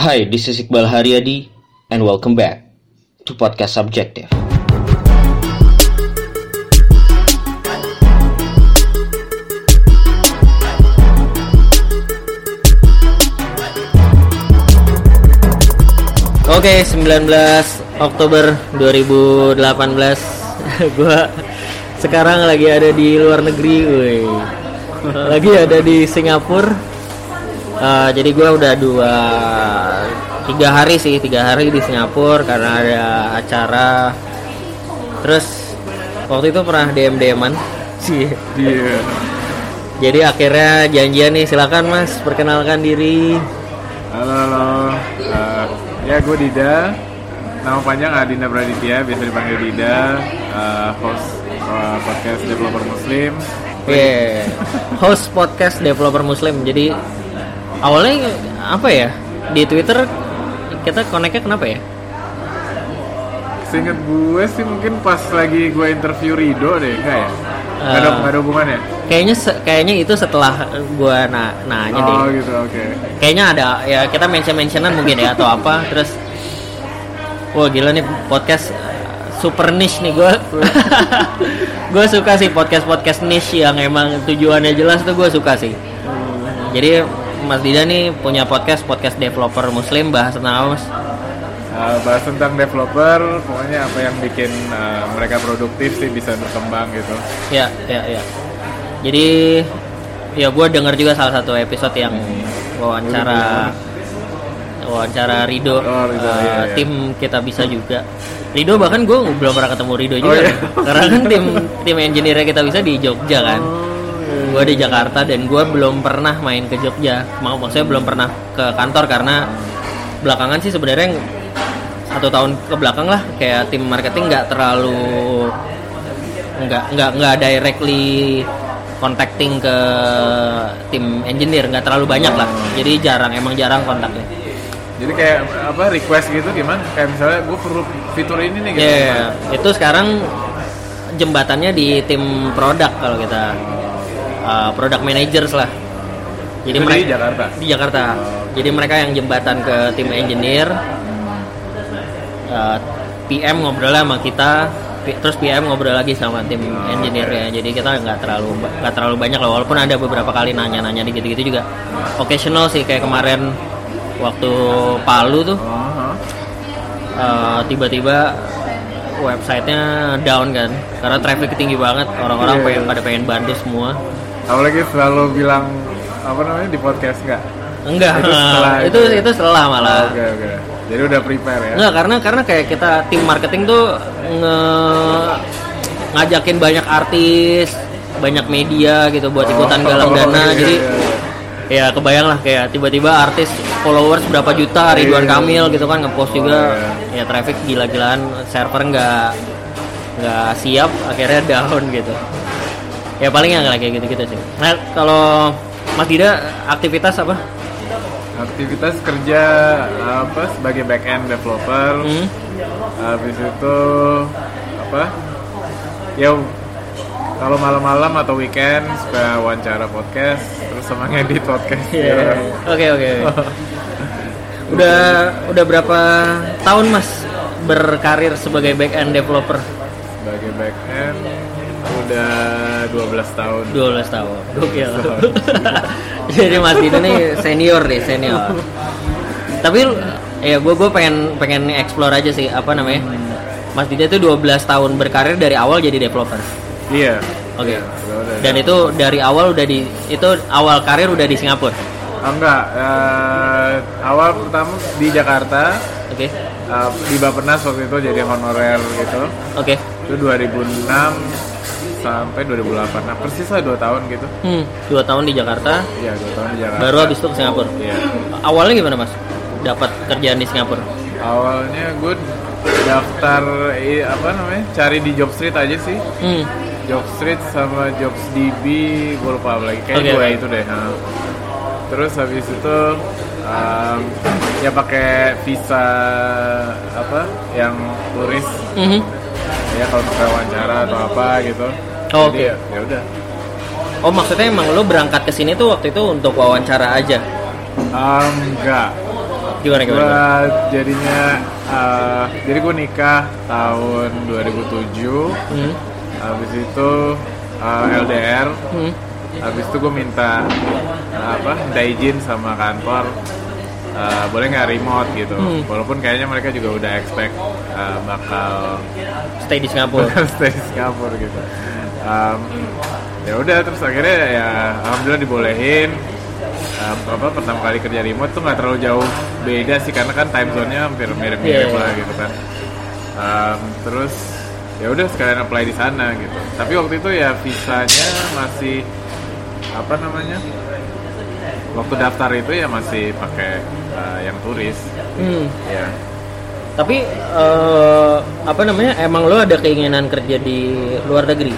Hi, this is Iqbal Haryadi and welcome back to Podcast Subjective. Oke, 19 Oktober 2018 Gua sekarang lagi ada di luar negeri, woi. Lagi ada di Singapura. Eh, jadi gua udah dua tiga hari sih, tiga hari di Singapura karena ada acara. Terus waktu itu pernah DM DMan sih. Iya. Jadi akhirnya janjian nih, silakan Mas perkenalkan diri. Halo halo. Eh, ya gue Dida. Nama panjang Adinda Praditya, biasa dipanggil Dida. Eh, host podcast developer Muslim. Iya, host podcast developer Muslim. Jadi awalnya apa ya di Twitter kita connectnya kenapa ya? Seinget gue sih mungkin pas lagi gue interview Rido deh, enggak ya? Nggak ada, Eh. nggak ada hubungannya? Kayaknya kayaknya itu setelah gua na nanya deh. Oh gitu, oke. Kayaknya ada ya kita mention mentionan mungkin ya atau apa. Terus wah gila nih podcast uh, super niche nih gue. gue suka sih podcast podcast niche yang emang tujuannya jelas tuh gue suka sih. Jadi Mas Dida nih punya podcast podcast developer Muslim bahas tentang apa Mas? Eh, bahas tentang developer, pokoknya apa yang bikin eh, mereka produktif sih bisa berkembang gitu. Ya, ya, ya. Jadi ya gue dengar juga salah satu episode yang wawancara wawancara Rido, Oh, Rido, eh, iya, iya. tim kita bisa juga. Rido bahkan gue belum pernah ketemu Rido Oh, juga, iya. karena kan tim tim engineer kita bisa di Jogja kan. Gue di Jakarta dan gue belum pernah main ke Jogja. Mau maksudnya belum pernah ke kantor karena belakangan sih sebenarnya satu tahun ke belakang lah kayak tim marketing nggak terlalu nggak nggak nggak directly contacting ke tim engineer nggak terlalu banyak lah jadi jarang emang jarang kontaknya Jadi kayak apa request gitu gimana? Kayak misalnya gue perlu fitur ini nih gitu. ya itu sekarang jembatannya di tim produk kalau kita uh, product managers lah. Jadi Itu di mereka Jakarta? di Jakarta. Jadi mereka yang jembatan ke tim engineer Uh, PM ngobrol sama kita terus PM ngobrol lagi sama tim engineer ya jadi kita nggak terlalu nggak terlalu banyak lah walaupun ada beberapa kali nanya-nanya di gitu-gitu juga. Occasional sih kayak kemarin waktu Palu tuh Oh, uh, tiba-tiba websitenya down kan karena traffic tinggi banget. Orang-orang Iya. pengen pada pengen bantu semua Apalagi selalu bilang apa namanya di podcast nggak? enggak Itu setelah itu itu ya? itu setelah malah Oke oke. Jadi udah prepare ya. Enggak, karena karena kayak kita tim marketing tuh nge ngajakin banyak artis, banyak media gitu buat ikutan galang Oh, dana. iya, Jadi iya, ya kebayang lah kayak tiba-tiba artis followers berapa juta, Ridwan Iya. Kamil gitu kan ngepost juga. Oh, Ya traffic gila-gilaan, server nggak nggak siap, akhirnya down gitu. Ya paling yang kayak gitu-gitu sih. Nah, kalau Mas Dida aktivitas apa? Aktivitas kerja apa sebagai back end developer. Hmm? Habis itu apa? Ya kalau malam-malam atau weekend suka wawancara podcast terus sama ngedit podcast. Iya. Ya. Oke oke. Udah udah berapa tahun Mas berkarir sebagai back end developer? Sebagai back end udah 12 tahun. 12 tahun. Gokil. Jadi Mas Dino nih senior deh, senior. Tapi ya gue gue pengen pengen explore aja sih apa namanya. Mas Dida itu 12 tahun berkarir dari awal jadi developer. Iya. Oke. Iya, udah- udah. Dan itu dari awal udah di itu awal karir udah di Singapura. Oh, enggak, eh, awal pertama di Jakarta Oke. eh, di Bapenas waktu itu jadi honorer gitu. Oke. Itu 2006 sampai 2008. Nah, persis lah 2 tahun gitu. Hmm, dua tahun di Jakarta, Iya, 2 tahun di Jakarta. baru habis itu ke Singapura. Iya. Awalnya gimana mas? Dapat kerjaan di Singapura? Awalnya gue daftar apa namanya? Cari di Job Street aja sih. Hmm. Job Street sama Jobs DB, gue lupa apa lagi. Kayak Oke, gue itu deh. nah. Terus habis itu um, ya pakai visa apa yang turis Mhm. ya kalau pakai wawancara atau apa gitu. Oh, oke. ya, ya udah. Oh maksudnya emang lo berangkat ke sini tuh waktu itu untuk wawancara aja? Um, enggak. Gimana gimana? Gua jadinya uh, jadi gue nikah tahun 2007 Hmm. habis itu uh, LDR Hmm. habis itu gue minta uh, apa minta izin sama kantor uh, boleh nggak remote gitu Hmm. walaupun kayaknya mereka juga udah expect uh, bakal Stay di Singapura. stay di Singapura gitu Um, ya udah terus akhirnya ya alhamdulillah dibolehin Um, apa pertama kali kerja remote tuh nggak terlalu jauh beda sih karena kan time zone-nya hampir mirip-mirip Iya, iya. lah gitu kan Um, terus ya udah sekalian apply di sana gitu tapi waktu itu ya visanya masih apa namanya waktu daftar itu ya masih pakai uh, yang turis Hmm. ya Tapi eh, apa namanya? Emang lo ada keinginan kerja di luar negeri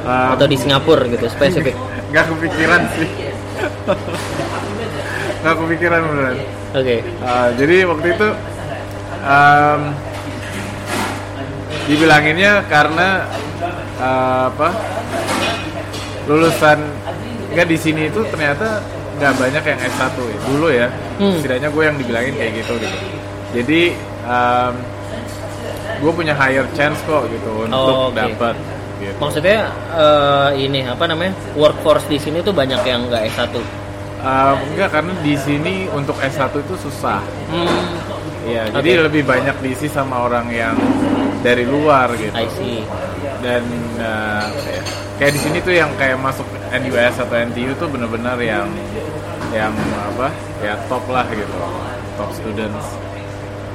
Um, atau di Singapura gitu spesifik? nggak kepikiran sih nggak kepikiran beneran Oke. Uh, jadi waktu itu um, dibilanginnya karena uh, apa lulusan nggak di sini itu ternyata nggak banyak yang S1 ya dulu ya Hmm. setidaknya gue yang dibilangin kayak gitu gitu jadi um, gue punya higher chance kok gitu untuk Oh, oke. dapat gitu. Maksudnya eh, ini apa namanya? Workforce di sini tuh banyak yang nggak S1. Um, enggak karena di sini untuk S1 itu susah Hmm. Iya, Oke. jadi lebih banyak diisi sama orang yang dari luar gitu. I see. Dan uh, kayak- di sini tuh yang kayak masuk NUS atau NTU tuh bener-bener yang yang apa? Ya top lah gitu. Top students.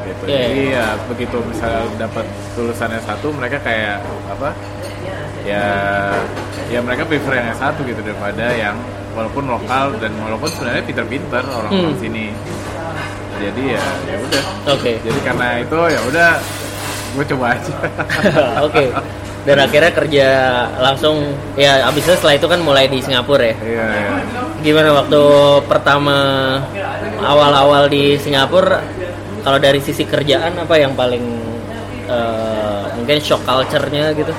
Gitu. Iya, Jadi ya begitu misalnya dapat lulusannya satu, mereka kayak apa? Ya ya mereka prefer yang S1 gitu daripada yang walaupun lokal dan walaupun sebenarnya pinter-pinter orang-orang Hmm. sini. Jadi ya ya udah. Oke. Jadi karena itu ya udah gue coba aja. Oke. Dan akhirnya kerja langsung ya abisnya setelah itu kan mulai di Singapura ya. Iya iya. Gimana waktu pertama awal-awal di Singapura kalau dari sisi kerjaan apa yang paling eh, mungkin shock culture-nya gitu?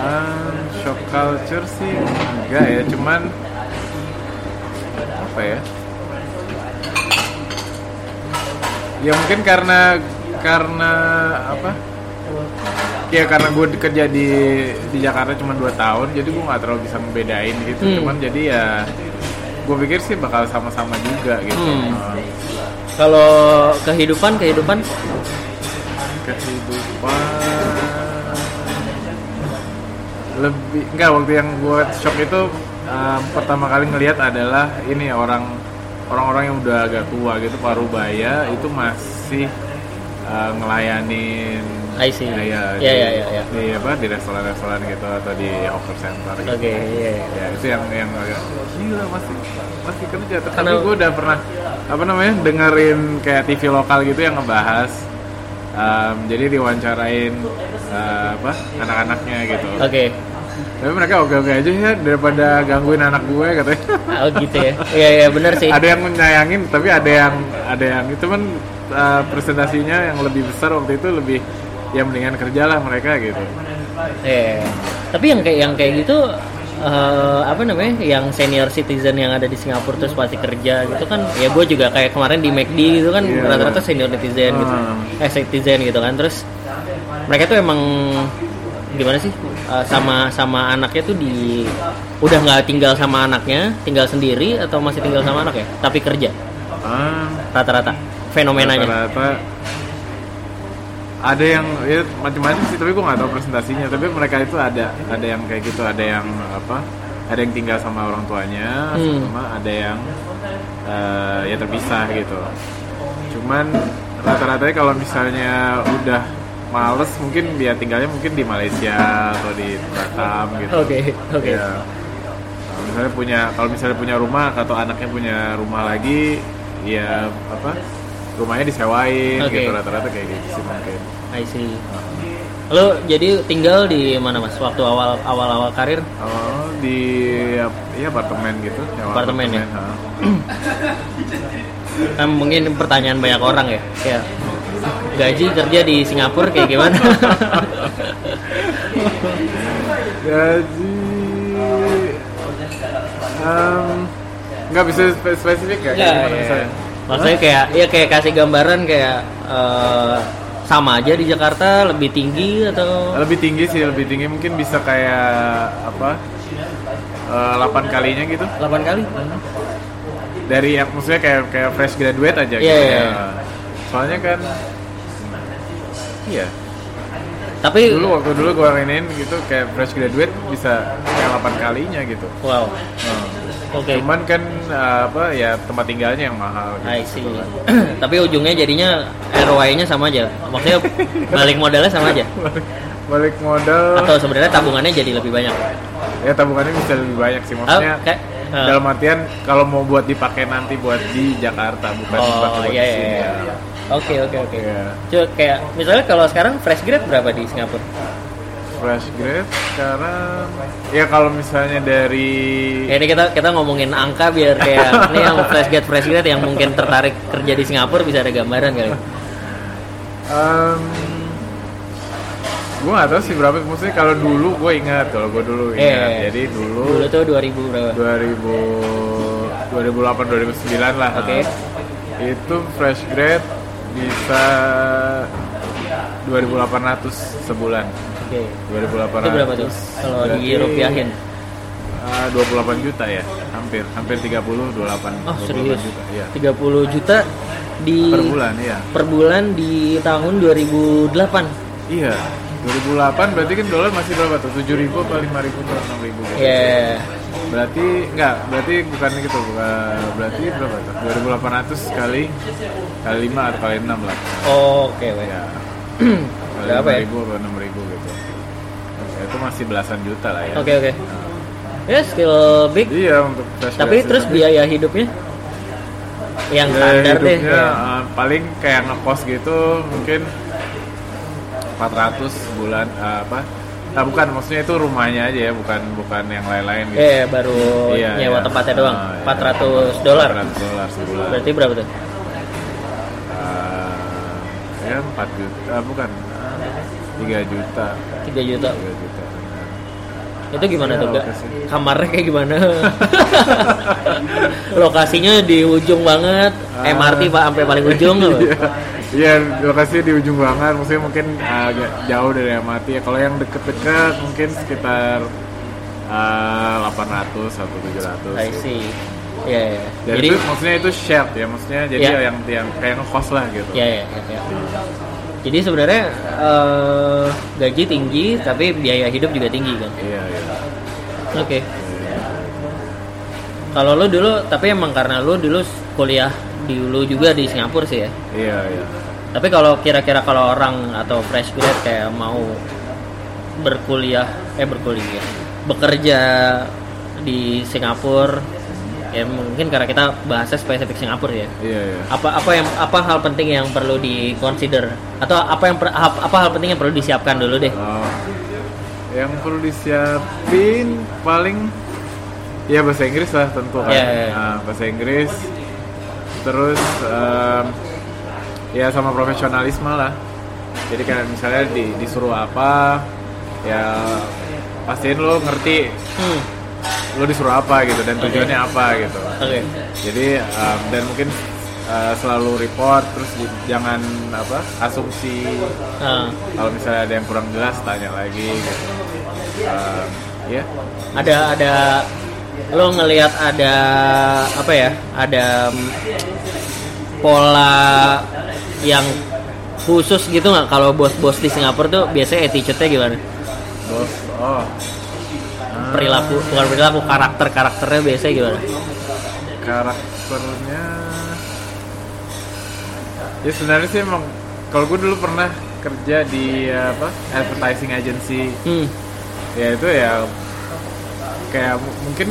Ah, shock culture sih enggak ya, cuman apa ya? Ya mungkin karena karena apa? Ya karena gue kerja di di Jakarta cuma 2 tahun, jadi gue nggak terlalu bisa membedain gitu. Hmm. Cuman jadi ya gue pikir sih bakal sama-sama juga gitu. Hmm. Ah, Kalau kehidupan kehidupan kehidupan lebih enggak waktu yang gue shock itu um, pertama kali ngelihat adalah ini orang orang-orang yang udah agak tua gitu parubaya itu masih uh, ngelayanin I see. Ya, di, ya, ya, ya. di apa di restoran-restoran gitu atau di hawker center gitu. Oke, iya. ya itu yang yang agak gila masih masih kerja tapi Karena- gue udah pernah apa namanya dengerin kayak TV lokal gitu yang ngebahas um, jadi diwawancarain uh, apa anak-anaknya gitu Oke. Tapi mereka oke-oke aja ya daripada gangguin anak gue katanya Oh gitu ya. Iya iya benar sih. ada yang menyayangin tapi ada yang ada yang itu kan uh, presentasinya yang lebih besar waktu itu lebih ya mendingan kerja lah mereka gitu Iya. Tapi yang kayak yang kayak gitu eh, apa namanya? Yang senior citizen yang ada di Singapura terus pasti kerja gitu kan. Ya gue juga kayak kemarin di McD gitu kan Iya. rata-rata senior citizen gitu. Hmm. Eh citizen gitu kan. Terus mereka tuh emang gimana sih? Eh, sama sama anaknya tuh di udah nggak tinggal sama anaknya, tinggal sendiri atau masih tinggal sama anaknya, tapi kerja ah rata-rata fenomenanya. rata-rata ada yang ya macam-macam sih tapi gue nggak tahu presentasinya tapi mereka itu ada ada yang kayak gitu ada yang apa ada yang tinggal sama orang tuanya Hmm. sama ada yang eh, ya terpisah gitu cuman rata-ratanya kalau misalnya udah males mungkin dia tinggalnya mungkin di Malaysia atau di Batam gitu Oke, oke. Ya. Kalau misalnya punya kalau misalnya punya rumah atau anaknya punya rumah lagi ya apa rumahnya disewain Oke. gitu rata-rata kayak gitu sih mungkin I see. Lo jadi tinggal di mana mas? Waktu awal awal awal karir? oh di ya apartemen gitu Apartemen ya? mungkin pertanyaan banyak orang ya. Kayak gaji kerja di Singapura kayak gimana? gaji um, nggak bisa spe- spesifik ya kayak gimana iya. misalnya Maksudnya kayak ya kayak kasih gambaran kayak eh, sama aja di Jakarta lebih tinggi atau lebih tinggi sih lebih tinggi mungkin bisa kayak apa eh, 8 kalinya gitu 8 kali? dari yang maksudnya kayak kayak fresh graduate aja Iya, gitu iya, ya. iya. soalnya kan iya Tapi dulu waktu dulu gua mainin gitu kayak fresh graduate bisa kayak 8 kalinya gitu wow. Nah, Oke. cuman kan eh, apa ya tempat tinggalnya yang mahal gitu. I see. Tapi ujungnya jadinya ROI-nya sama aja. Maksudnya balik modalnya sama aja. balik, balik modal Atau sebenarnya tabungannya jadi lebih banyak. ya tabungannya bisa lebih banyak sih Oh, maksudnya kayak eh, dalam artian kalau mau buat dipakai nanti buat di Jakarta bukan buat Oh buat iya di iya. sini iya. ya. Oke oke oke. Iya. Coba kayak misalnya kalau sekarang fresh grade berapa di Singapura? fresh grade sekarang ya kalau misalnya dari Ya, ini kita kita ngomongin angka biar kayak ini yang fresh grade fresh grade yang mungkin tertarik kerja di Singapura bisa ada gambaran kali. Um, gue gak tau sih berapa maksudnya kalau dulu gue ingat kalau gue dulu ingat Iya. jadi dulu, Dulu tuh 2000 berapa? 2000 2008 2009 lah Oke. itu fresh grade bisa 2800 sebulan Oke. 2800 Itu berapa tuh kalau Berarti, dirupiahin? uh, 28 juta ya hampir hampir 30 28 Oh 28 serius? juta ya 30 juta di per bulan ya per bulan di tahun 2008. iya 2008 berarti kan dolar masih berapa tuh 7000 apa 5000 atau 6000 gitu Ya. Berarti enggak berarti bukan gitu bukan berarti berapa tuh 2800 kali kali 5 atau kali 6 lah Oke, weh. ya kali Berapa ya? 5000 atau 6000 gitu ya, itu masih belasan juta lah ya Oke, oke. Ya, skill big. iya untuk Tapi terus biaya hidupnya yang standar deh. ya. uh, paling kayak ngekos gitu mungkin 400 bulan uh, apa Nah, bukan maksudnya itu rumahnya aja ya, bukan bukan yang lain-lain gitu. Eh, baru Iya, nyewa iya. tempatnya doang. Ah, iya. 400 dolar. 400 dolar sebulan. Berarti berapa tuh? Uh, ya 4 juta, ah, bukan. Uh, 3 juta. 3 juta. 3 juta. Itu gimana Ya, tuh, lokasi. Kamarnya kayak gimana? Lokasinya di ujung banget, Ah. MRT Pak sampai paling ujung? Iya. Iya, lokasinya di ujung banget, maksudnya mungkin agak jauh dari MRT ya. Kalau yang deket-deket mungkin sekitar uh, 800 atau 700. I see. Iya, iya. Dan Jadi itu maksudnya itu shared ya, maksudnya jadi Iya. yang yang kayak ngekos lah gitu. ya ya, ya, ya. Jadi sebenarnya eh, gaji tinggi tapi biaya hidup juga tinggi kan. Iya, iya. Oke. Kalau lu dulu tapi emang karena lu dulu kuliah dulu juga di Singapura sih ya. Iya, iya. Tapi kalau kira-kira kalau orang atau fresh grad kayak mau berkuliah eh berkuliah bekerja di Singapura ya mungkin karena kita bahasnya spesifik Singapura ya. Iya, iya. Apa apa yang apa hal penting yang perlu di consider atau apa yang per- apa hal penting yang perlu disiapkan dulu deh. Oh, yang perlu disiapin paling ya bahasa Inggris lah tentu kan. Iya, iya. Nah, bahasa Inggris. Terus em, ya sama profesionalisme lah. Jadi kayak misalnya di, disuruh apa ya pastiin lo ngerti Hmm. lo disuruh apa gitu dan tujuannya apa gitu. Oke. Jadi em, dan mungkin eh, selalu report terus jangan apa asumsi Nah, kalau misalnya ada yang kurang jelas tanya lagi gitu Um, ya ada ada lo ngelihat ada apa ya ada pola yang khusus gitu nggak? Kalau bos-bos di Singapura tuh biasanya attitude-nya gimana? Bos oh. Perilaku bukan perilaku karakter karakternya biasanya gimana? Karakternya ya sebenarnya sih emang kalau gue dulu pernah kerja di apa advertising agency. Hmm. Ya itu ya kayak mu- mungkin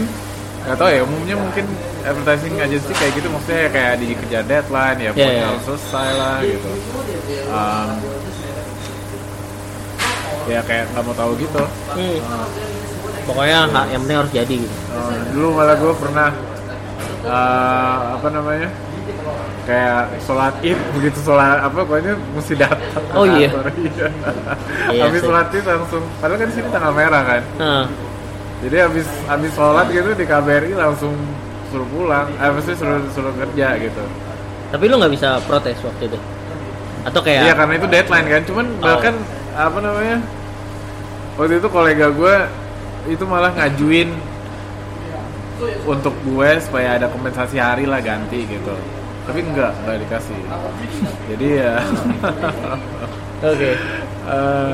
nggak tahu ya umumnya mungkin advertising agency kayak gitu maksudnya ya kayak dikejar deadline ya pokoknya iya. harus selesai lah gitu Um, ya kayak nggak mau tahu gitu Hmm. pokoknya ha- yang penting harus jadi gitu Uh, dulu malah gue pernah uh, apa namanya kayak sholat id begitu sholat apa pokoknya mesti datang Oh, iya? iya. Iya habis sih. sholat id langsung padahal kan di sini tanggal merah kan jadi habis habis sholat gitu di KBRI langsung suruh pulang eh maksudnya suruh suruh kerja gitu Tapi lu nggak bisa protes waktu itu. Atau kayak Iya karena itu deadline kan, cuman Oh. bahkan apa namanya waktu itu kolega gue itu malah ngajuin untuk gue supaya ada kompensasi hari lah ganti gitu. Tapi enggak, enggak dikasih. Jadi ya, Oke. eh,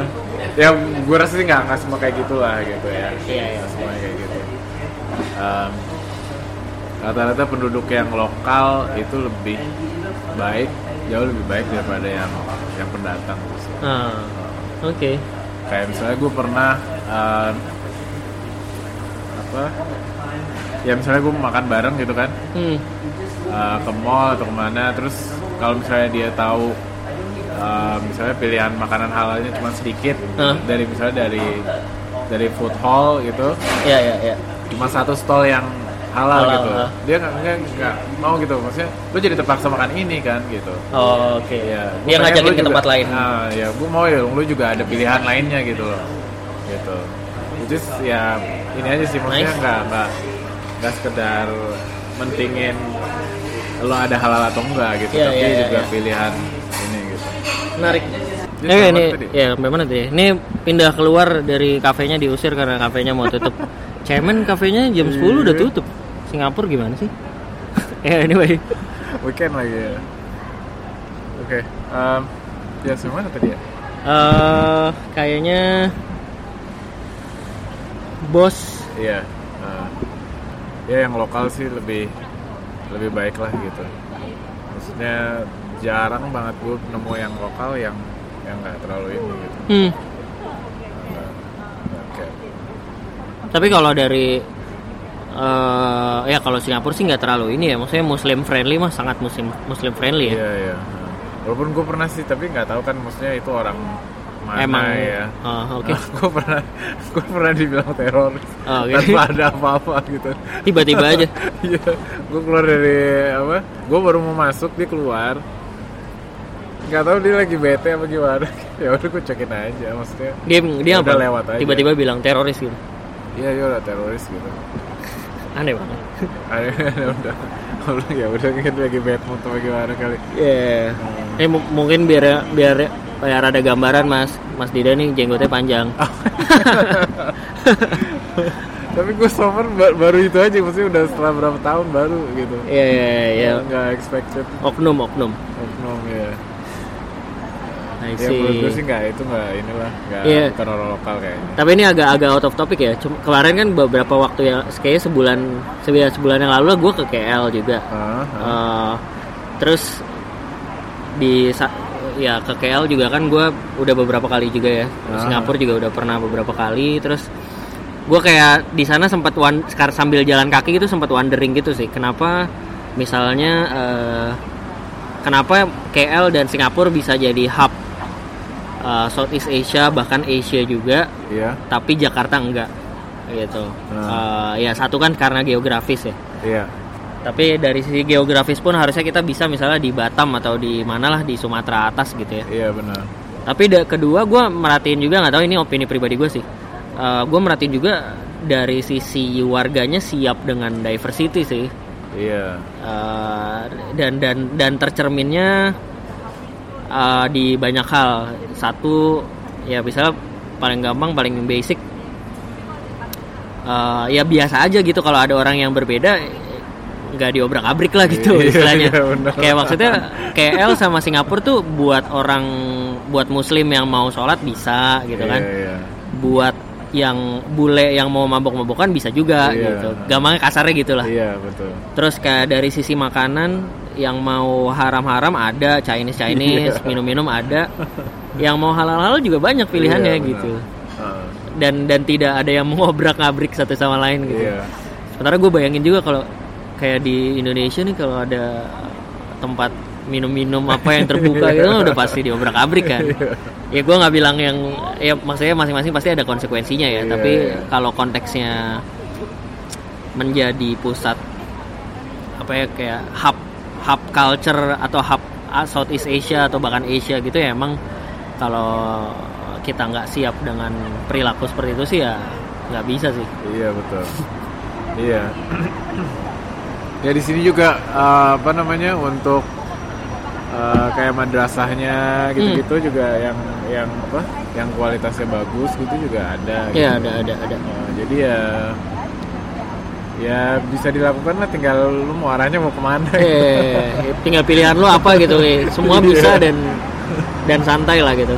ya gue rasa sih nggak nggak semua kayak gitulah gitu ya. Iya, iya. Semuanya kayak gitu. Em, rata-rata penduduk yang lokal itu lebih baik, jauh lebih baik daripada yang yang pendatang. sih. Ah, Oke. kayak misalnya gue pernah eh, apa ya misalnya gue makan bareng gitu kan Hmm. eh, ke mall atau ke mana terus kalau misalnya dia tahu misalnya pilihan makanan halalnya cuma sedikit Hah? dari misalnya dari dari food hall gitu Ya ya ya. cuma satu stall yang halal, Halal, gitu dia nggak nggak mau gitu maksudnya lu jadi terpaksa makan ini kan gitu Oh, Oke. Iya, gua Dia ngajakin ke juga- tempat lain. Nah, ya gue mau ya lu juga ada pilihan lainnya gitu loh. Gitu. Is ya ini aja sih maksudnya Nice. nggak nggak nggak sekedar mentingin lo ada halal atau enggak gitu, Iya, tapi iya, iya, juga iya. pilihan. Menarik. Eh, ini tadi? ya sampai mana tadi? Ini pindah keluar dari kafenya diusir karena kafenya mau tutup. Cemen kafenya jam 10 udah tutup. Singapura gimana sih? eh anyway. Weekend lagi ya. Oke. em, ya semana tadi ya? eh kayaknya bos Iya. eh, ya yang lokal sih lebih lebih baik lah gitu. Maksudnya jarang banget gue nemu yang lokal yang yang nggak terlalu ini gitu. hmm, tapi kalau dari eh ya kalau Singapura sih nggak terlalu ini ya maksudnya muslim friendly mah sangat muslim muslim friendly ya Iya iya. Walaupun gue pernah sih tapi nggak tahu kan maksudnya itu orang mana emang ya. Ah, oke gue pernah gue pernah dibilang teroris Oh, oke. tanpa ada apa-apa gitu. tiba-tiba aja Iya, gue keluar dari apa? Gue baru mau masuk dia keluar. Gak tahu dia lagi bete apa gimana. ya udah gue cekin aja maksudnya. dia dia Udah apa lewat aja. tiba-tiba bilang teroris gitu Iya iya udah teroris gitu. aneh banget Akhirnya udah udah ya udah mungkin lagi bad mood apa gimana kali. Iya. Eh mu- mungkin biar biar biar ada gambaran Mas Mas Dida nih jenggotnya panjang. Tapi gue sober ba- baru itu aja maksudnya udah setelah berapa tahun baru gitu. Iya iya iya. Nggak expected. Oknum oknum. Oknum ya. I Ya menurut gue see. sih nggak itu nggak inilah nggak Iya. bukan orang lokal kayaknya. Tapi ini agak-agak out of topic ya. Cuma kemarin kan beberapa waktu ya, kayaknya sebulan sebulan sebulan yang lalu gue ke KL juga. Ah, ah. Eh, terus di ya ke KL juga kan gue udah beberapa kali juga ya. Ah. Singapura juga udah pernah beberapa kali. Terus gue kayak di sana sempat wan- sekar- sambil jalan kaki gitu sempat wondering gitu sih. Kenapa misalnya eh, kenapa KL dan Singapura bisa jadi hub eh, Southeast Asia bahkan Asia juga, Iya. tapi Jakarta enggak gitu. Ah. Eh, ya satu kan karena geografis ya. Iya. Tapi dari sisi geografis pun harusnya kita bisa misalnya di Batam atau di mana lah di Sumatera atas gitu ya. Iya benar. Tapi da- kedua gue merhatiin juga nggak tahu ini opini pribadi gue sih. gue merhatiin juga dari sisi warganya siap dengan diversity sih. Iya. Eh, dan dan dan tercerminnya eh, di banyak hal. Satu ya misalnya paling gampang paling basic eh, ya biasa aja gitu kalau ada orang yang berbeda nggak diobrak abrik lah gitu Iya, istilahnya. iya, kayak maksudnya KL sama Singapura tuh buat orang buat muslim yang mau sholat bisa gitu kan. Iya, iya. Buat yang bule yang mau mabok-mabokan bisa juga Iya. gitu. Gampangnya kasarnya gitu lah. Iya betul. Terus kayak dari sisi makanan yang mau haram-haram ada, Chinese Chinese, Iya. minum-minum ada. Yang mau halal-halal juga banyak pilihannya Iya, benar. gitu. Ah, Dan dan tidak ada yang mengobrak-abrik satu sama lain gitu. Iya. Sementara gue bayangin juga kalau kayak di Indonesia nih kalau ada tempat minum-minum apa yang terbuka gitu udah pasti diobrak-abrik kan. Ya gue nggak bilang yang ya maksudnya masing-masing pasti ada konsekuensinya ya. Iya, Tapi iya. kalau konteksnya menjadi pusat apa ya kayak hub hub culture atau hub ah, Southeast Asia atau bahkan Asia gitu ya emang kalau kita nggak siap dengan perilaku seperti itu sih ya nggak bisa sih. Iya betul. iya. ya di sini juga eh, apa namanya untuk eh, kayak madrasahnya gitu-gitu juga yang yang apa yang kualitasnya bagus gitu juga ada gitu. ya ada ada ada Eh, jadi ya ya bisa dilakukan lah tinggal lu mau arahnya mau ke mana eh tinggal pilihan lu apa gitu eh. semua bisa dan dan santai lah gitu.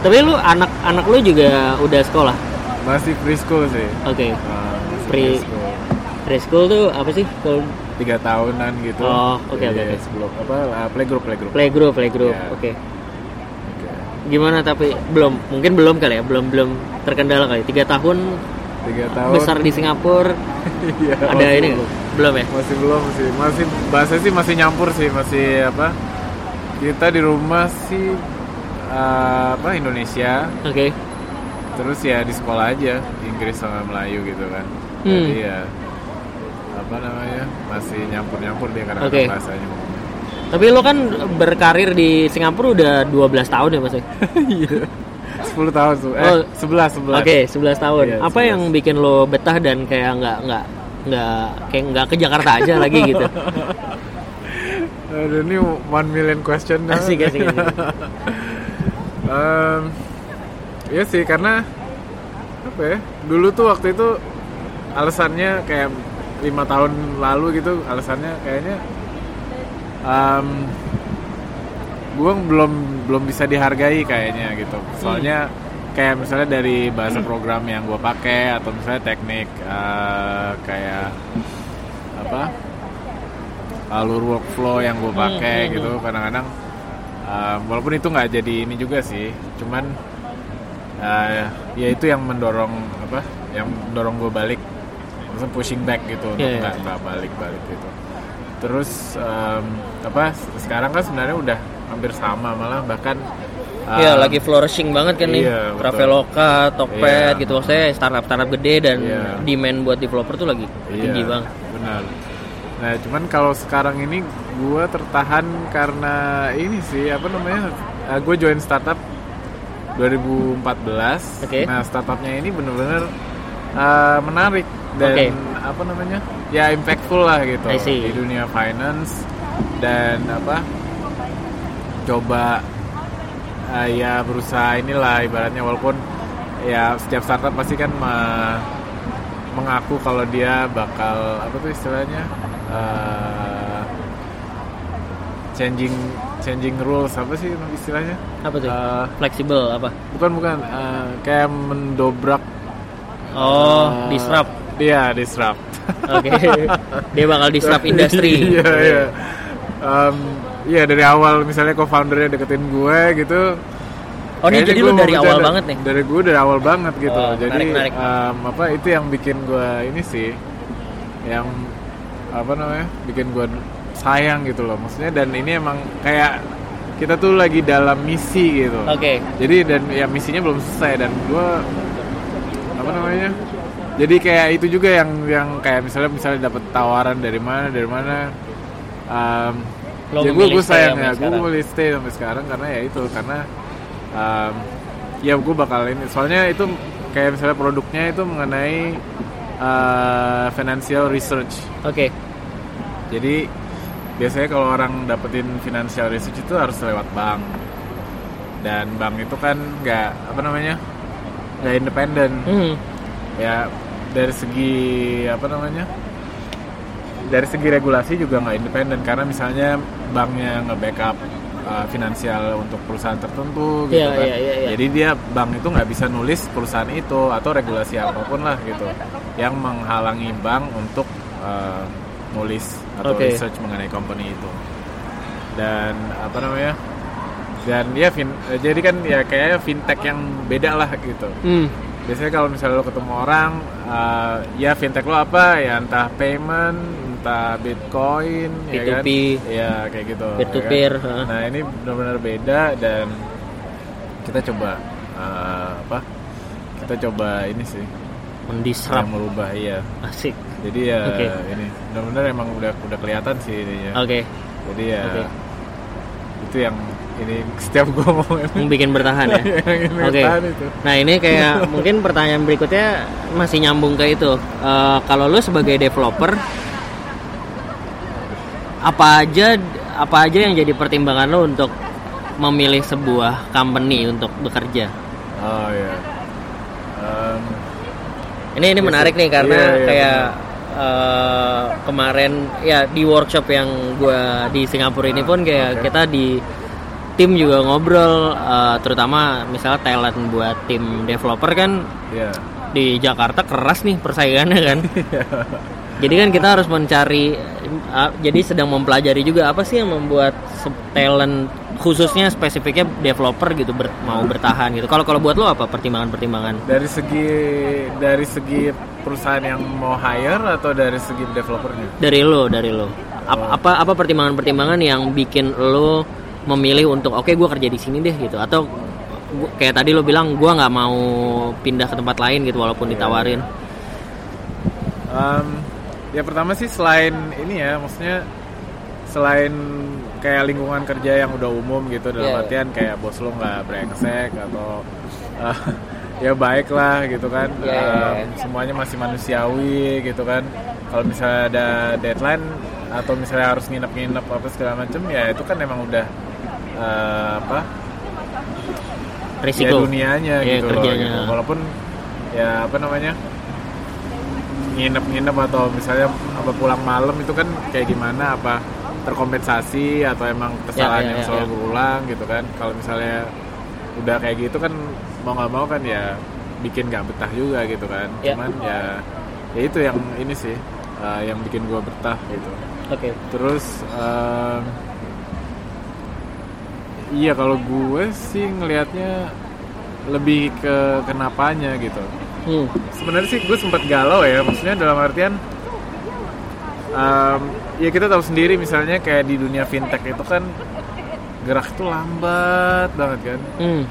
Tapi lu anak anak lu juga udah sekolah? Masih preschool sih. Oke. Eh, masih Pre- preschool. preschool tuh apa sih? Kalau tiga tahunan gitu. Oh, oke, Jadi oke, oke. sebelum apa ah, playgroup playgroup. Playgroup playgroup Ya. oke. Oke. gimana tapi belum mungkin belum kali ya belum belum terkendala kali. Tiga tahun tiga tahun. Besar di Singapura. Iya, ada masih ini belum. belum ya? Masih belum sih. Masih bahasa sih masih nyampur sih. Masih apa? Kita di rumah sih ah, apa Indonesia. Oke. Terus ya di sekolah aja Inggris sama Melayu gitu kan. Hmm. jadi ya apa namanya masih nyampur nyampur dia karena Oke. bahasanya. Tapi lu kan berkarir di Singapura udah 12 tahun ya mas? Ya? 10 tahun tuh eh Oh. 11 11 Oke, 11 tahun. Iya, Apa 11. yang bikin lo betah dan kayak nggak nggak nggak kayak nggak ke Jakarta aja lagi gitu? Aduh, ini one million question Asik asik. asik. Em, Iya sih karena apa ya dulu tuh waktu itu alasannya kayak lima tahun lalu gitu alasannya kayaknya um, gue belum belum bisa dihargai kayaknya gitu. Soalnya kayak misalnya dari bahasa program yang gue pakai atau misalnya teknik eh, kayak apa? Alur workflow yang gue pakai gitu. kadang-kadang um, walaupun itu nggak jadi ini juga sih cuman eh, ya itu yang mendorong apa? Yang mendorong gue balik maksudnya pushing back gitu untuk iya. nggak nggak balik balik gitu. Terus em, apa sekarang kan sebenarnya udah hampir sama malah bahkan Iya, em, lagi flourishing banget kan nih. Iya. Traveloka, Tokped Iya. gitu maksudnya startup startup gede dan Iya. demand buat developer tuh lagi Iya, tinggi banget. Benar. Nah, cuman kalau sekarang ini gue tertahan karena ini sih apa namanya? gue join startup 2014. Oke. Nah, startupnya ini bener-bener uh, menarik dan Oke. apa namanya? Ya impactful lah gitu di dunia finance dan apa? Coba uh, ya berusaha inilah ibaratnya walaupun ya setiap startup pasti kan me- mengaku kalau dia bakal apa tuh istilahnya uh, changing changing rules apa sih istilahnya Apa tuh? Uh, Fleksibel apa? bukan bukan uh, kayak mendobrak Oh, uh, disrupt. iya disrupt Oke. Dia bakal disrupt industri. iya iya Um, iya dari awal misalnya co-foundernya deketin gue gitu Oh, ini jadi lu dari awal banget nih. Dari gue dari awal banget gitu. Oh, Jadi menarik, menarik. em, apa itu yang bikin gue ini sih, yang apa namanya, bikin gue sayang gitu loh. Maksudnya dan ini emang kayak kita tuh lagi dalam misi gitu. Oke. Jadi dan ya misinya belum selesai dan gue apa namanya? Jadi kayak itu juga yang yang kayak misalnya misalnya dapat tawaran dari mana dari mana. em, Lo ya gue gue sayang ya gue memilih stay sampai sekarang karena ya itu karena um, ya gue bakal ini. Soalnya itu kayak misalnya produknya itu mengenai uh, financial research. Oke. jadi biasanya kalau orang dapetin financial research itu harus lewat bank. Dan bank itu kan nggak apa namanya nggak independen. Hmm. ya dari segi apa namanya dari segi regulasi juga nggak independen karena misalnya banknya nge-backup uh, finansial untuk perusahaan tertentu gitu Iya, kan iya, iya, iya. jadi dia bank itu nggak bisa nulis perusahaan itu atau regulasi apa pun lah gitu yang menghalangi bank untuk uh, nulis atau Oke. research mengenai company itu dan apa namanya dan ya fin, jadi kan ya kayaknya fintech yang beda lah gitu Hmm. biasanya kalau misalnya lo ketemu orang uh, ya fintech lo apa ya entah payment entah bitcoin ya kan P2P. ya kayak gitu Peer to ya kan? peer, ha. nah ini benar-benar beda dan kita coba uh, apa kita coba ini sih yang Mendisrupt. merubah iya Asik. jadi ya Oke. ini benar-benar emang udah udah kelihatan sih ininya Oke. jadi ya Oke. itu yang ini setiap gue ngomong Yang bikin bertahan ya. ini Oke. itu Nah ini kayak mungkin pertanyaan berikutnya masih nyambung ke itu. Eh, kalau lu sebagai developer, apa aja apa aja yang jadi pertimbangan lo untuk memilih sebuah company untuk bekerja? Oh ya. Um, Ini ini Iya menarik nih karena Iya, iya, kayak eh, kemarin ya di workshop yang gua di Singapura ini pun kayak oke. kita di tim juga ngobrol eh, terutama misalnya talent buat tim developer kan ya. di Jakarta keras nih persaingannya kan. jadi kan kita harus mencari uh, jadi sedang mempelajari juga apa sih yang membuat talent khususnya spesifiknya developer gitu ber- mau bertahan gitu. Kalau kalau buat lo apa pertimbangan-pertimbangan? Dari segi dari segi perusahaan yang mau hire atau dari segi developernya? Dari lo, dari lo. Ap- Apa apa pertimbangan-pertimbangan yang bikin lo memilih untuk oke gue kerja di sini deh gitu atau gua- kayak tadi lo bilang gue nggak mau pindah ke tempat lain gitu walaupun ditawarin. Um, ya pertama sih selain ini ya, maksudnya selain kayak lingkungan kerja yang udah umum gitu dalam Iya, iya. artian kayak bos lo nggak brengsek atau uh, ya baik lah gitu kan Iya, iya, Um, iya. semuanya masih manusiawi gitu kan kalau misalnya ada deadline atau misalnya harus nginep-nginep apa segala macem ya itu kan emang udah uh, apa ya Risiko. dunianya Iya, gitu loh gitu. walaupun ya apa namanya nginep-nginep atau misalnya apa pulang malam itu kan kayak gimana apa terkompensasi atau emang kesalahan Ya, ya, yang ya, selalu ya. berulang gitu kan kalau misalnya udah kayak gitu kan mau nggak mau kan ya bikin nggak betah juga gitu kan Ya. cuman ya ya itu yang ini sih uh, yang bikin gua betah gitu Oke. terus em, iya kalau gue sih ngelihatnya lebih ke kenapanya gitu Hmm. sebenarnya sih gue sempat galau ya maksudnya dalam artian em, ya kita tahu sendiri misalnya kayak di dunia fintech itu kan gerak itu lambat banget kan Hmm.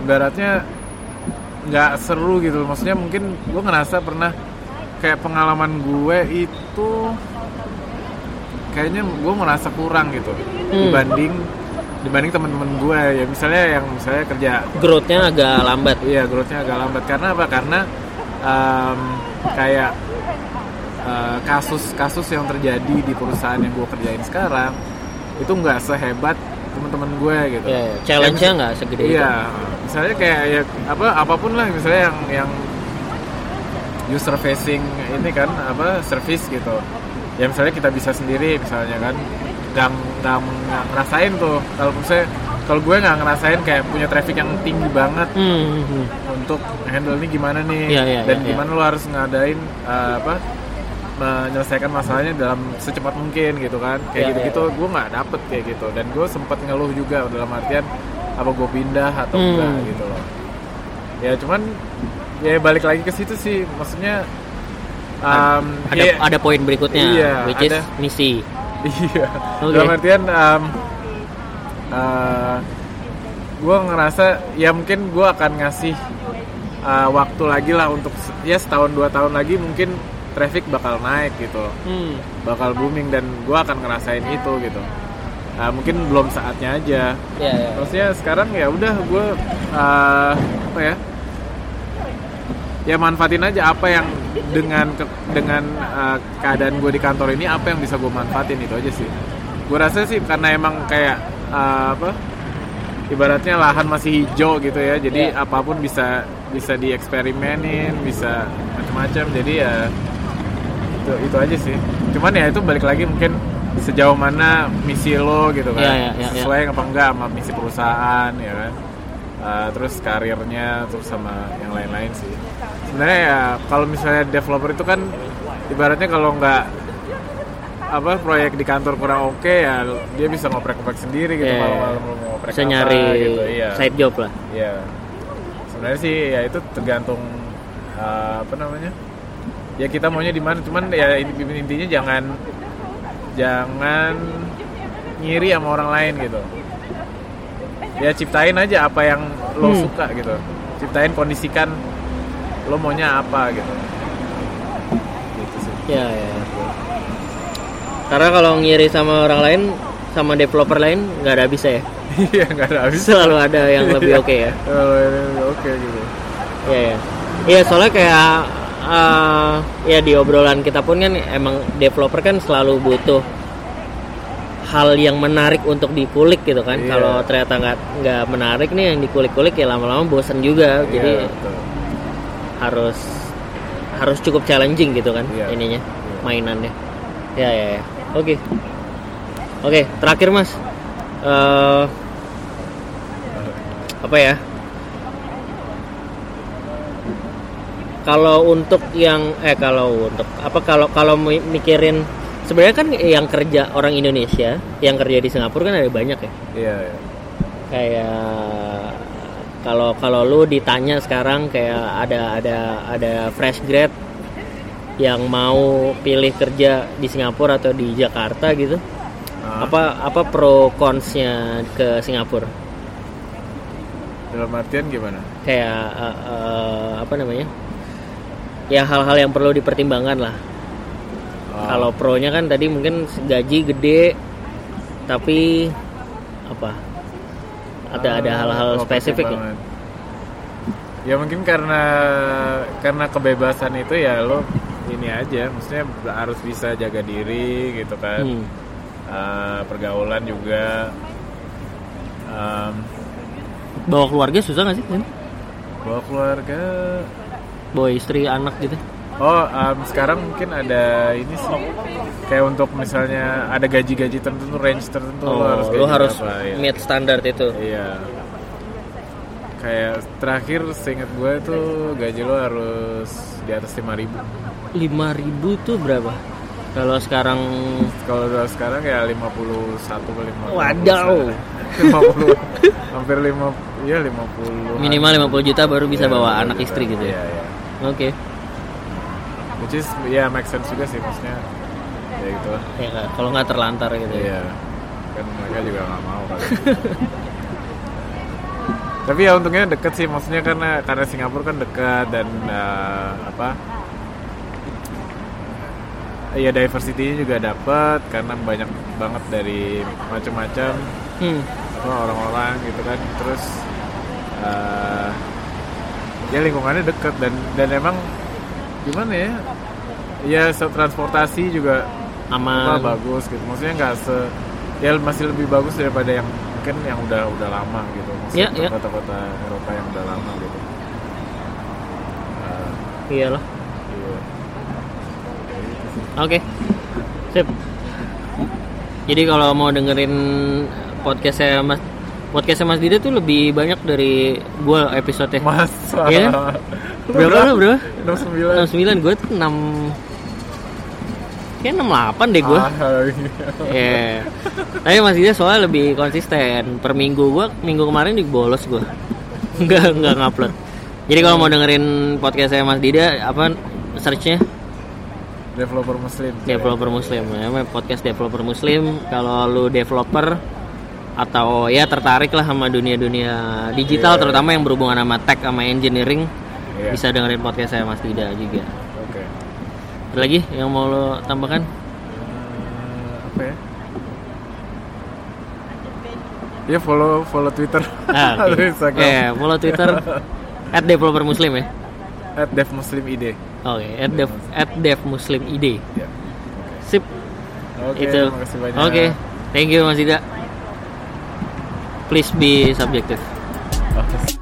ibaratnya nggak seru gitu maksudnya mungkin gue ngerasa pernah kayak pengalaman gue itu kayaknya gue merasa kurang gitu Hmm. dibanding dibanding teman-teman gue ya misalnya yang misalnya kerja Growth-nya agak lambat. iya growth-nya agak lambat karena apa karena em, kayak eh, kasus-kasus yang terjadi di perusahaan yang gue kerjain sekarang itu nggak sehebat teman-teman gue gitu Ya, ya. challenge-nya nggak segede itu. Iya, misalnya kayak ya apa apa pun lah misalnya yang yang user facing ini kan apa service gitu. Ya misalnya kita bisa sendiri misalnya kan nggak nggak ngerasain tuh kalau misalnya kalau gue nggak ngerasain kayak punya traffic yang tinggi banget Hmm, hmm, hmm. untuk handle ini gimana nih Iya, iya, dan iya, iya. gimana lo harus ngadain uh, apa menyelesaikan masalahnya dalam secepat mungkin gitu kan kayak Iya, gitu gitu iya, gue nggak dapet kayak gitu dan gue sempat ngeluh juga dalam artian apa gue pindah atau Hmm. enggak gitu loh ya cuman ya balik lagi ke situ sih maksudnya um, Ada ya- ada poin berikutnya, Iya, which is ada. misi. Iya. Oke. Dalam artian um, gue ngerasa ya mungkin gue akan ngasih uh, waktu lagi lah untuk ya setahun dua tahun lagi mungkin traffic bakal naik gitu. Hmm. bakal booming dan gue akan ngerasain itu gitu Nah, mungkin belum saatnya aja Ya, ya. maksudnya sekarang ya udah gue uh, apa ya ya manfaatin aja apa yang dengan ke- dengan uh, keadaan gue di kantor ini apa yang bisa gue manfaatin itu aja sih. Gue rasa sih karena emang kayak uh, apa ibaratnya lahan masih hijau gitu ya jadi Iya. apa pun bisa bisa dieksperimenin bisa macam-macam jadi ya itu itu aja sih. Cuman ya itu balik lagi mungkin sejauh mana misi lo gitu kan. Iya, iya, iya, iya. sesuai apa enggak sama misi perusahaan ya kan. Uh, terus karirnya terus sama yang lain-lain sih sebenarnya ya kalau misalnya developer itu kan ibaratnya kalau nggak apa proyek di kantor kurang oke ya dia bisa ngoprek-ngoprek sendiri gitu Iya, malam-malam ngoprek Bisa apa nyari gitu iya side job lah. Iya. Sebenarnya sih ya itu tergantung uh, apa namanya? Ya kita maunya di mana, cuman ya in- intinya jangan jangan ngiri sama orang lain gitu. Ya ciptain aja apa yang lo Hmm. suka gitu. Ciptain kondisikan lo maunya apa gitu. Gitu sih. Ya, ya. Karena kalau ngiri sama orang lain, sama developer lain nggak ada bisa ya. Iya nggak ada habis. Selalu ada yang lebih oke ya. Oh, ini Oke gitu. Iya, ya. Iya, soalnya kayak eh, ya di obrolan kita pun kan emang developer kan selalu butuh hal yang menarik untuk dikulik gitu kan. Iya. Kalau ternyata nggak nggak menarik nih yang dikulik-kulik ya lama-lama bosan juga. Iya, Jadi betul. Harus harus cukup challenging gitu kan Iya. ininya mainannya. Ya ya ya. Oke. Oke, terakhir Mas. Eh apa ya? Kalau untuk yang eh kalau untuk apa kalau kalau mi- mikirin sebenarnya kan yang kerja orang Indonesia yang kerja di Singapura kan ada banyak ya. Iya, iya. Kayak kalau kalau lu ditanya sekarang kayak ada ada ada fresh grad yang mau pilih kerja di Singapura atau di Jakarta gitu. Ah, Apa apa pro consnya ke Singapura? dalam artian gimana? Kayak eh, eh, apa namanya? Ya hal-hal yang perlu dipertimbangkan lah. Ah, Kalau pro-nya kan tadi mungkin gaji gede tapi apa? Ada ada ah, hal-hal spesifik ya? pertimbangan. Ya mungkin karena karena kebebasan itu ya lo ini aja, maksudnya harus bisa jaga diri gitu kan. Hmm. Ah, pergaulan juga. Em, Bawa keluarga susah gak sih? Bawa keluarga. Bawa istri, anak gitu. Oh, em, sekarang mungkin ada ini sih. Kayak untuk misalnya ada gaji-gaji tertentu, range tertentu Oh, lo harus gaji harus berapa, ya. meet standar itu. Iya. Kayak terakhir seingat gue tuh gaji lo harus di atas 5000 ribu. 5000 tuh berapa? Kalau sekarang Kalau udah sekarang ya 51 ke 50. Wadaw. 50. hampir 5 iya 50. minimal 50 juta baru bisa Iya, bawa 50 anak juta. istri gitu Iya, ya. iya. Oke. Which is ya make sense juga sih maksudnya. Ya gitu lah. Ya kalau nggak terlantar gitu. ya. Iya. Kan mereka juga nggak mau kan. Tapi ya untungnya deket sih maksudnya karena karena Singapura kan dekat dan eh, apa? Iya diversity juga dapat karena banyak banget dari macam-macam Hmm. apa orang-orang gitu kan. Terus eh, ya lingkungannya deket dan dan emang gimana ya? Ya transportasi juga apa Aman. bagus gitu maksudnya nggak se ya masih lebih bagus daripada yang mungkin yang udah udah lama gitu Ya, maksudnya ya. kota-kota Eropa yang udah lama gitu Eh, Iyalah. iya. Oke. Sip. Jadi kalau mau dengerin podcastnya Mas podcastnya Mas Dida tuh lebih banyak dari gua episode masa Iya Berapa lu berapa? 69 69 gue tuh 6 Kayak 68 deh gue Ah, iya. Iya. Tapi Mas Dida soalnya lebih konsisten. Per minggu gua minggu kemarin juga bolos gua. Enggak enggak ngupload. Jadi kalau mau dengerin podcast saya Mas Dida apa searchnya developer muslim developer muslim namanya podcast developer muslim kalau lu developer atau ya tertarik lah sama dunia-dunia digital Iya. terutama yang berhubungan sama tech sama engineering. Iya. bisa dengerin podcast saya Mas Dida juga. Oke. Ada lagi yang mau lo tambahkan? Eh, apa ya? Ya follow follow twitter. Ah, instagram. Eh, follow twitter at developer muslim ya? At dev muslim id oke at dev at dev muslim id ya sip. Oke itu. kasih banyak. Oke. Thank you Mas Dida please be subjective Oke.